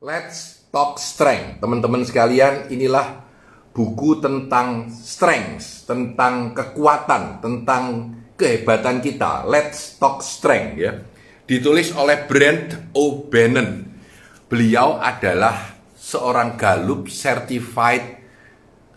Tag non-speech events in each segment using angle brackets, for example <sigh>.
Let's Talk Strength. Teman-teman sekalian, inilah buku tentang strength, tentang kekuatan, tentang kehebatan kita. Let's Talk Strength ya. Ditulis oleh Brent O'Bannon. Beliau adalah seorang Gallup Certified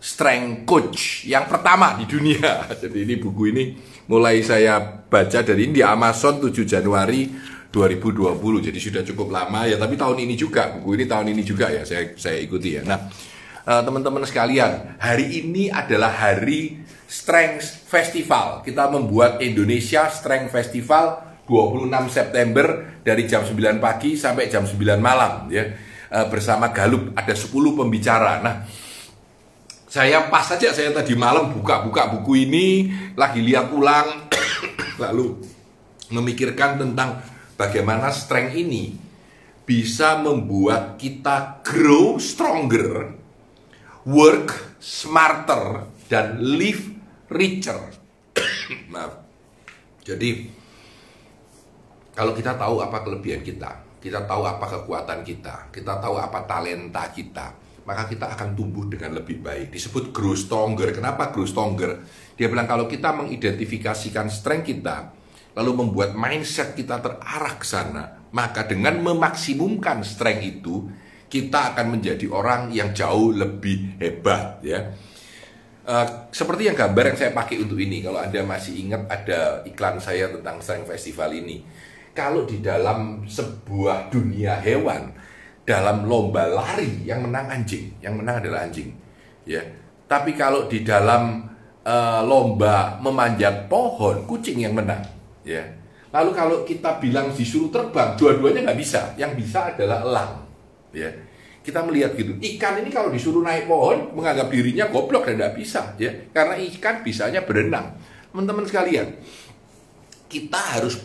Strength Coach yang pertama di dunia. <laughs> Jadi ini buku ini mulai saya baca dari ini di Amazon 7 Januari 2020 jadi sudah cukup lama ya tapi tahun ini juga buku ini tahun ini juga ya saya saya ikuti ya. Nah eh, teman-teman sekalian hari ini adalah hari Strength Festival. Kita membuat Indonesia Strength Festival 26 September dari jam 9 pagi sampai jam 9 malam ya. Eh, bersama Galup ada 10 pembicara. Nah saya pas saja saya tadi malam buka-buka buku ini lagi lihat ulang <coughs> lalu memikirkan tentang bagaimana strength ini bisa membuat kita grow stronger, work smarter, dan live richer. <coughs> Maaf. Jadi, kalau kita tahu apa kelebihan kita, kita tahu apa kekuatan kita, kita tahu apa talenta kita, maka kita akan tumbuh dengan lebih baik. Disebut grow stronger. Kenapa grow stronger? Dia bilang kalau kita mengidentifikasikan strength kita, lalu membuat mindset kita terarah ke sana, maka dengan memaksimumkan strength itu, kita akan menjadi orang yang jauh lebih hebat ya. Uh, seperti yang gambar yang saya pakai untuk ini, kalau Anda masih ingat ada iklan saya tentang Strength Festival ini. Kalau di dalam sebuah dunia hewan, dalam lomba lari yang menang anjing, yang menang adalah anjing, ya. Tapi kalau di dalam uh, lomba memanjat pohon, kucing yang menang ya. Lalu kalau kita bilang disuruh terbang, dua-duanya nggak bisa. Yang bisa adalah elang, ya. Kita melihat gitu, ikan ini kalau disuruh naik pohon, menganggap dirinya goblok dan nggak bisa, ya. Karena ikan bisanya berenang. Teman-teman sekalian, kita harus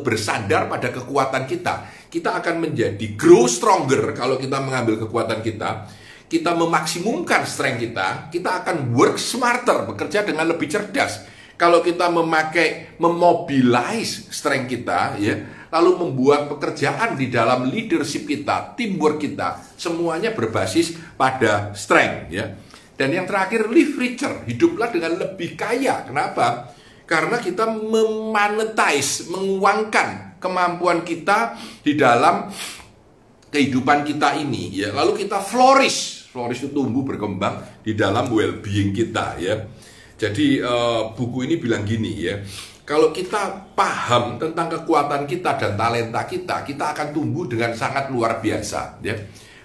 bersandar pada kekuatan kita. Kita akan menjadi grow stronger kalau kita mengambil kekuatan kita. Kita memaksimumkan strength kita, kita akan work smarter, bekerja dengan lebih cerdas kalau kita memakai memobilize strength kita ya, lalu membuat pekerjaan di dalam leadership kita, teamwork kita, semuanya berbasis pada strength ya. Dan yang terakhir live richer, hiduplah dengan lebih kaya. Kenapa? Karena kita memonetize, menguangkan kemampuan kita di dalam kehidupan kita ini ya. Lalu kita flourish, flourish itu tumbuh berkembang di dalam well-being kita ya. Jadi uh, buku ini bilang gini ya, kalau kita paham tentang kekuatan kita dan talenta kita, kita akan tumbuh dengan sangat luar biasa ya.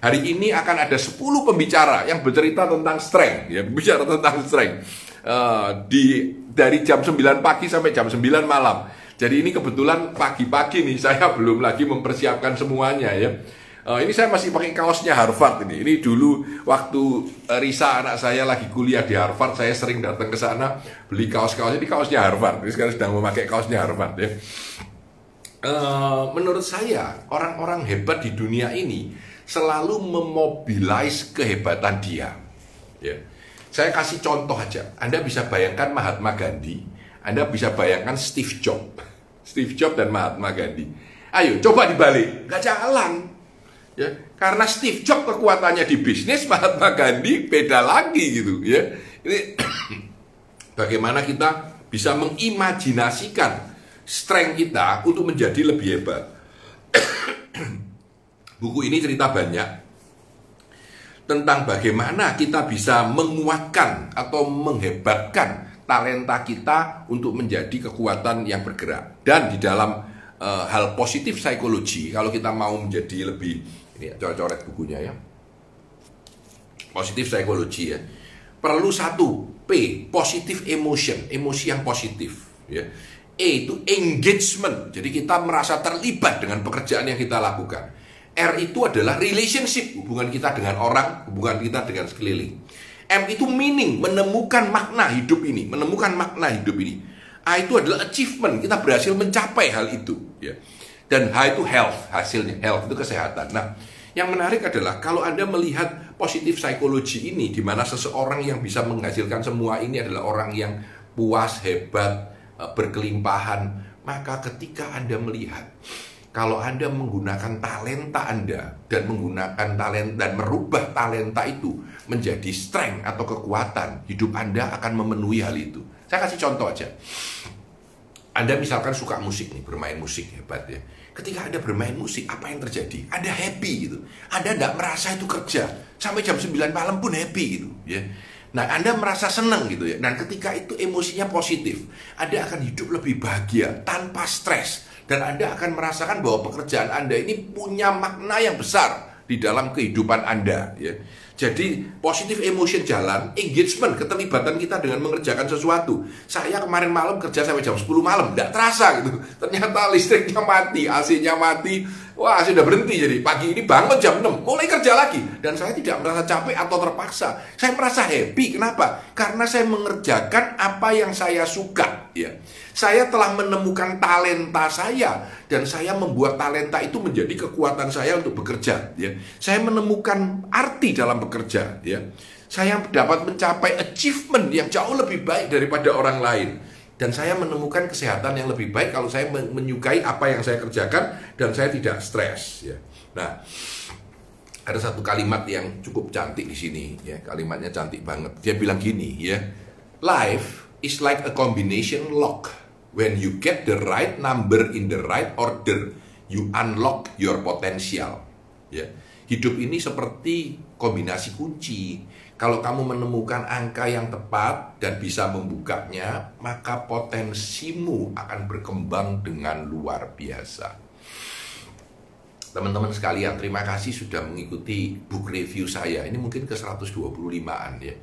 Hari ini akan ada 10 pembicara yang bercerita tentang strength ya, bicara tentang strength. Uh, di dari jam 9 pagi sampai jam 9 malam. Jadi ini kebetulan pagi-pagi nih <laughs> saya belum lagi mempersiapkan semuanya ya. Uh, ini saya masih pakai kaosnya Harvard ini. Ini dulu waktu uh, Risa anak saya lagi kuliah di Harvard, saya sering datang ke sana beli kaos-kaos ini kaosnya Harvard. Ini sekarang sedang memakai kaosnya Harvard ya. Uh, menurut saya orang-orang hebat di dunia ini selalu memobilize kehebatan dia. Ya. Saya kasih contoh aja. Anda bisa bayangkan Mahatma Gandhi, Anda bisa bayangkan Steve Jobs, <laughs> Steve Jobs dan Mahatma Gandhi. Ayo coba dibalik, nggak jalan ya karena Steve Jobs kekuatannya di bisnis <laughs> Mahatma Gandhi beda lagi gitu ya. Ini <clears throat> bagaimana kita bisa mengimajinasikan strength kita untuk menjadi lebih hebat. <clears throat> Buku ini cerita banyak tentang bagaimana kita bisa menguatkan atau menghebatkan talenta kita untuk menjadi kekuatan yang bergerak. Dan di dalam uh, hal positif psikologi kalau kita mau menjadi lebih ini coret-coret bukunya ya. Positif psikologi ya. Perlu satu P positif emotion emosi yang positif ya. E itu engagement. Jadi kita merasa terlibat dengan pekerjaan yang kita lakukan. R itu adalah relationship hubungan kita dengan orang hubungan kita dengan sekeliling. M itu meaning menemukan makna hidup ini menemukan makna hidup ini. A itu adalah achievement kita berhasil mencapai hal itu ya dan H itu health, hasilnya health itu kesehatan. Nah, yang menarik adalah kalau Anda melihat positif psikologi ini di mana seseorang yang bisa menghasilkan semua ini adalah orang yang puas, hebat, eh, berkelimpahan, maka ketika Anda melihat kalau Anda menggunakan talenta Anda dan menggunakan talenta dan merubah talenta itu menjadi strength atau kekuatan, hidup Anda akan memenuhi hal itu. Saya kasih contoh aja. Anda misalkan suka musik nih, bermain musik hebat ya. Ketika Anda bermain musik, apa yang terjadi? Anda happy gitu. Anda tidak merasa itu kerja. Sampai jam 9 malam pun happy gitu ya. Nah, Anda merasa senang gitu ya. Dan ketika itu emosinya positif, Anda akan hidup lebih bahagia tanpa stres dan Anda akan merasakan bahwa pekerjaan Anda ini punya makna yang besar di dalam kehidupan Anda ya. Jadi positif emotion jalan, engagement, keterlibatan kita dengan mengerjakan sesuatu. Saya kemarin malam kerja sampai jam 10 malam, tidak terasa gitu. Ternyata listriknya mati, AC-nya mati, Wah, sudah berhenti jadi pagi ini bangun jam 6, mulai kerja lagi dan saya tidak merasa capek atau terpaksa. Saya merasa happy. Kenapa? Karena saya mengerjakan apa yang saya suka, ya. Saya telah menemukan talenta saya dan saya membuat talenta itu menjadi kekuatan saya untuk bekerja, ya. Saya menemukan arti dalam bekerja, ya. Saya dapat mencapai achievement yang jauh lebih baik daripada orang lain dan saya menemukan kesehatan yang lebih baik kalau saya menyukai apa yang saya kerjakan dan saya tidak stres ya. Nah, ada satu kalimat yang cukup cantik di sini ya, kalimatnya cantik banget. Dia bilang gini ya, life is like a combination lock. When you get the right number in the right order, you unlock your potential. Ya. Hidup ini seperti kombinasi kunci kalau kamu menemukan angka yang tepat dan bisa membukanya, maka potensimu akan berkembang dengan luar biasa. Teman-teman sekalian, terima kasih sudah mengikuti book review saya. Ini mungkin ke 125-an ya.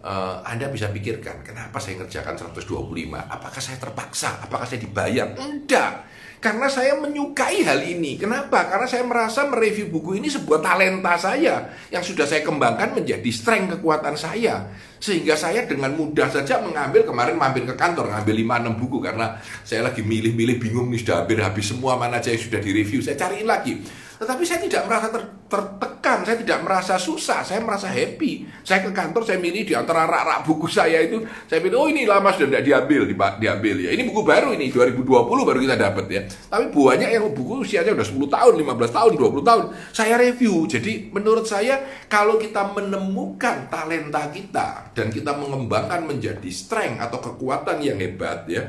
Uh, Anda bisa pikirkan, kenapa saya ngerjakan 125? Apakah saya terpaksa? Apakah saya dibayar? Enggak. Karena saya menyukai hal ini. Kenapa? Karena saya merasa mereview buku ini sebuah talenta saya yang sudah saya kembangkan menjadi strength kekuatan saya. Sehingga saya dengan mudah saja mengambil kemarin mampir ke kantor ngambil 5 6 buku karena saya lagi milih-milih bingung nih sudah hampir habis semua mana aja yang sudah direview. Saya cariin lagi. Tetapi saya tidak merasa ter tertekan, saya tidak merasa susah, saya merasa happy. Saya ke kantor, saya milih di antara rak-rak buku saya itu, saya pilih, oh ini lama sudah tidak diambil, diambil ya. Ini buku baru ini, 2020 baru kita dapat ya. Tapi banyak yang buku usianya udah 10 tahun, 15 tahun, 20 tahun. Saya review. Jadi menurut saya, kalau kita menemukan talenta kita, dan kita mengembangkan menjadi strength atau kekuatan yang hebat ya,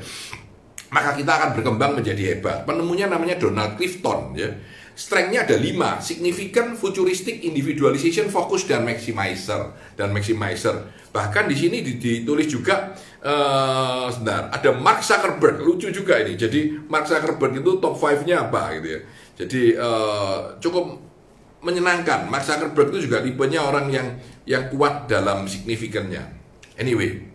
maka kita akan berkembang menjadi hebat. Penemunya namanya Donald Clifton ya Strength-nya ada lima, significant, futuristic, individualization, fokus, dan maximizer. Dan maximizer. Bahkan di sini ditulis juga, uh, sebentar, ada Mark Zuckerberg, lucu juga ini. Jadi Mark Zuckerberg itu top 5-nya apa gitu ya. Jadi uh, cukup menyenangkan. Mark Zuckerberg itu juga tipenya orang yang yang kuat dalam signifikannya. Anyway,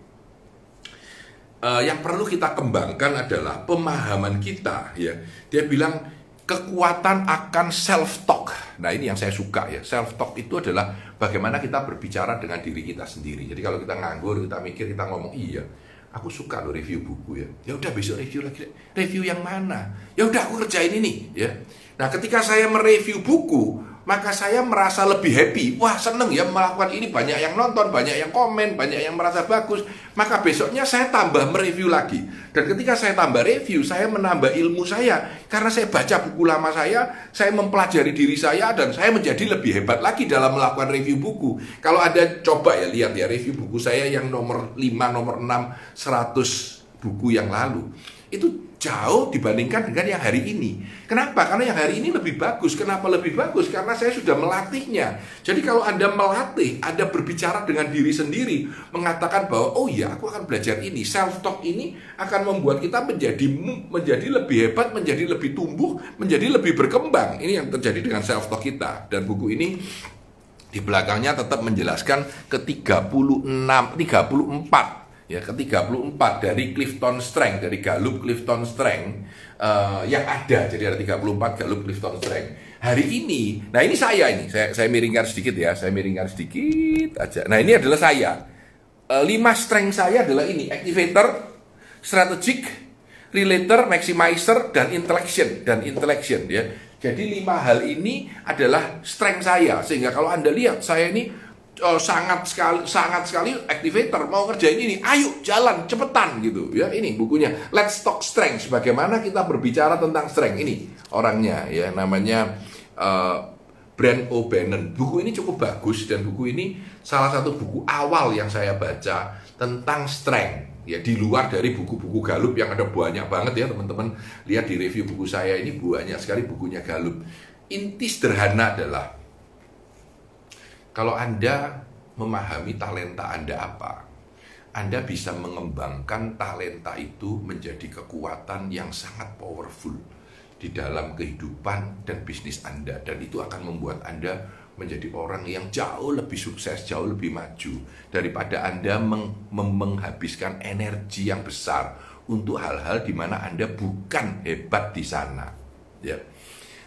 uh, yang perlu kita kembangkan adalah pemahaman kita ya. Dia bilang kekuatan akan self talk. Nah, ini yang saya suka ya. Self talk itu adalah bagaimana kita berbicara dengan diri kita sendiri. Jadi kalau kita nganggur, kita mikir, kita ngomong, "Iya, aku suka lo review buku ya." Ya udah besok review lagi. Review yang mana? Ya udah aku kerjain ini ya. Nah, ketika saya mereview buku, maka saya merasa lebih happy. Wah, seneng ya melakukan ini, banyak yang nonton, banyak yang komen, banyak yang merasa bagus. Maka besoknya saya tambah mereview lagi. Dan ketika saya tambah review, saya menambah ilmu saya. Karena saya baca buku lama saya, saya mempelajari diri saya, dan saya menjadi lebih hebat lagi dalam melakukan review buku. Kalau ada coba ya, lihat ya review buku saya yang nomor 5, nomor 6, 100 buku yang lalu. Itu jauh dibandingkan dengan yang hari ini. Kenapa? Karena yang hari ini lebih bagus. Kenapa lebih bagus? Karena saya sudah melatihnya. Jadi kalau Anda melatih, Anda berbicara dengan diri sendiri, mengatakan bahwa oh ya, aku akan belajar ini. Self talk ini akan membuat kita menjadi menjadi lebih hebat, menjadi lebih tumbuh, menjadi lebih berkembang. Ini yang terjadi dengan self talk kita. Dan buku ini di belakangnya tetap menjelaskan ke 36 34 ya ke 34 dari Clifton Strength dari Gallup Clifton Strength uh, yang ada. Jadi ada 34 Gallup Clifton Strength hari ini nah ini saya ini. Saya saya miringkan sedikit ya. Saya miringkan sedikit aja. Nah ini adalah saya. Uh, lima strength saya adalah ini. Activator strategic relator maximizer dan intellection. Dan intellection ya. Jadi lima hal ini adalah strength saya. Sehingga kalau anda lihat saya ini uh, sangat sekali sangat sekali activator mau kerjain ini ayo jalan cepetan gitu ya ini bukunya. Let's Talk Strength. Bagaimana kita berbicara tentang strength? Ini orangnya ya namanya uh, Brand O'Bannon. Buku ini cukup bagus dan buku ini salah satu buku awal yang saya baca tentang strength. Ya di luar dari buku-buku Galup yang ada banyak banget ya teman-teman. Lihat di review buku saya ini banyak sekali bukunya Galup inti sederhana adalah kalau Anda memahami talenta Anda apa, Anda bisa mengembangkan talenta itu menjadi kekuatan yang sangat powerful di dalam kehidupan dan bisnis Anda dan itu akan membuat Anda menjadi orang yang jauh lebih sukses, jauh lebih maju daripada Anda meng menghabiskan energi yang besar untuk hal-hal di mana Anda bukan hebat di sana. Ya.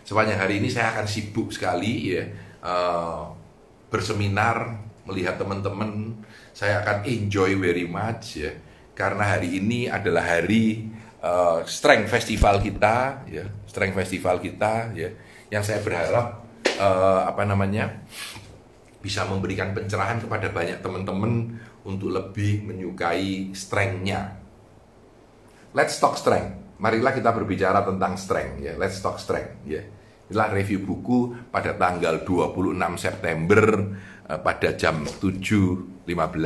Sepanjang hari ini saya akan sibuk sekali ya uh, berseminar, melihat teman-teman, saya akan enjoy very much ya. Karena hari ini adalah hari uh, Strength Festival kita ya, Strength Festival kita ya. Yang saya berharap uh, apa namanya? bisa memberikan pencerahan kepada banyak teman-teman untuk lebih menyukai strength-nya. Let's talk strength. Marilah kita berbicara tentang strength ya. Let's talk strength ya. Inilah review buku pada tanggal 26 September eh, pada jam 7.15.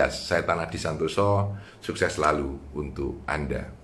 Saya Tanah Di Santoso, sukses selalu untuk Anda.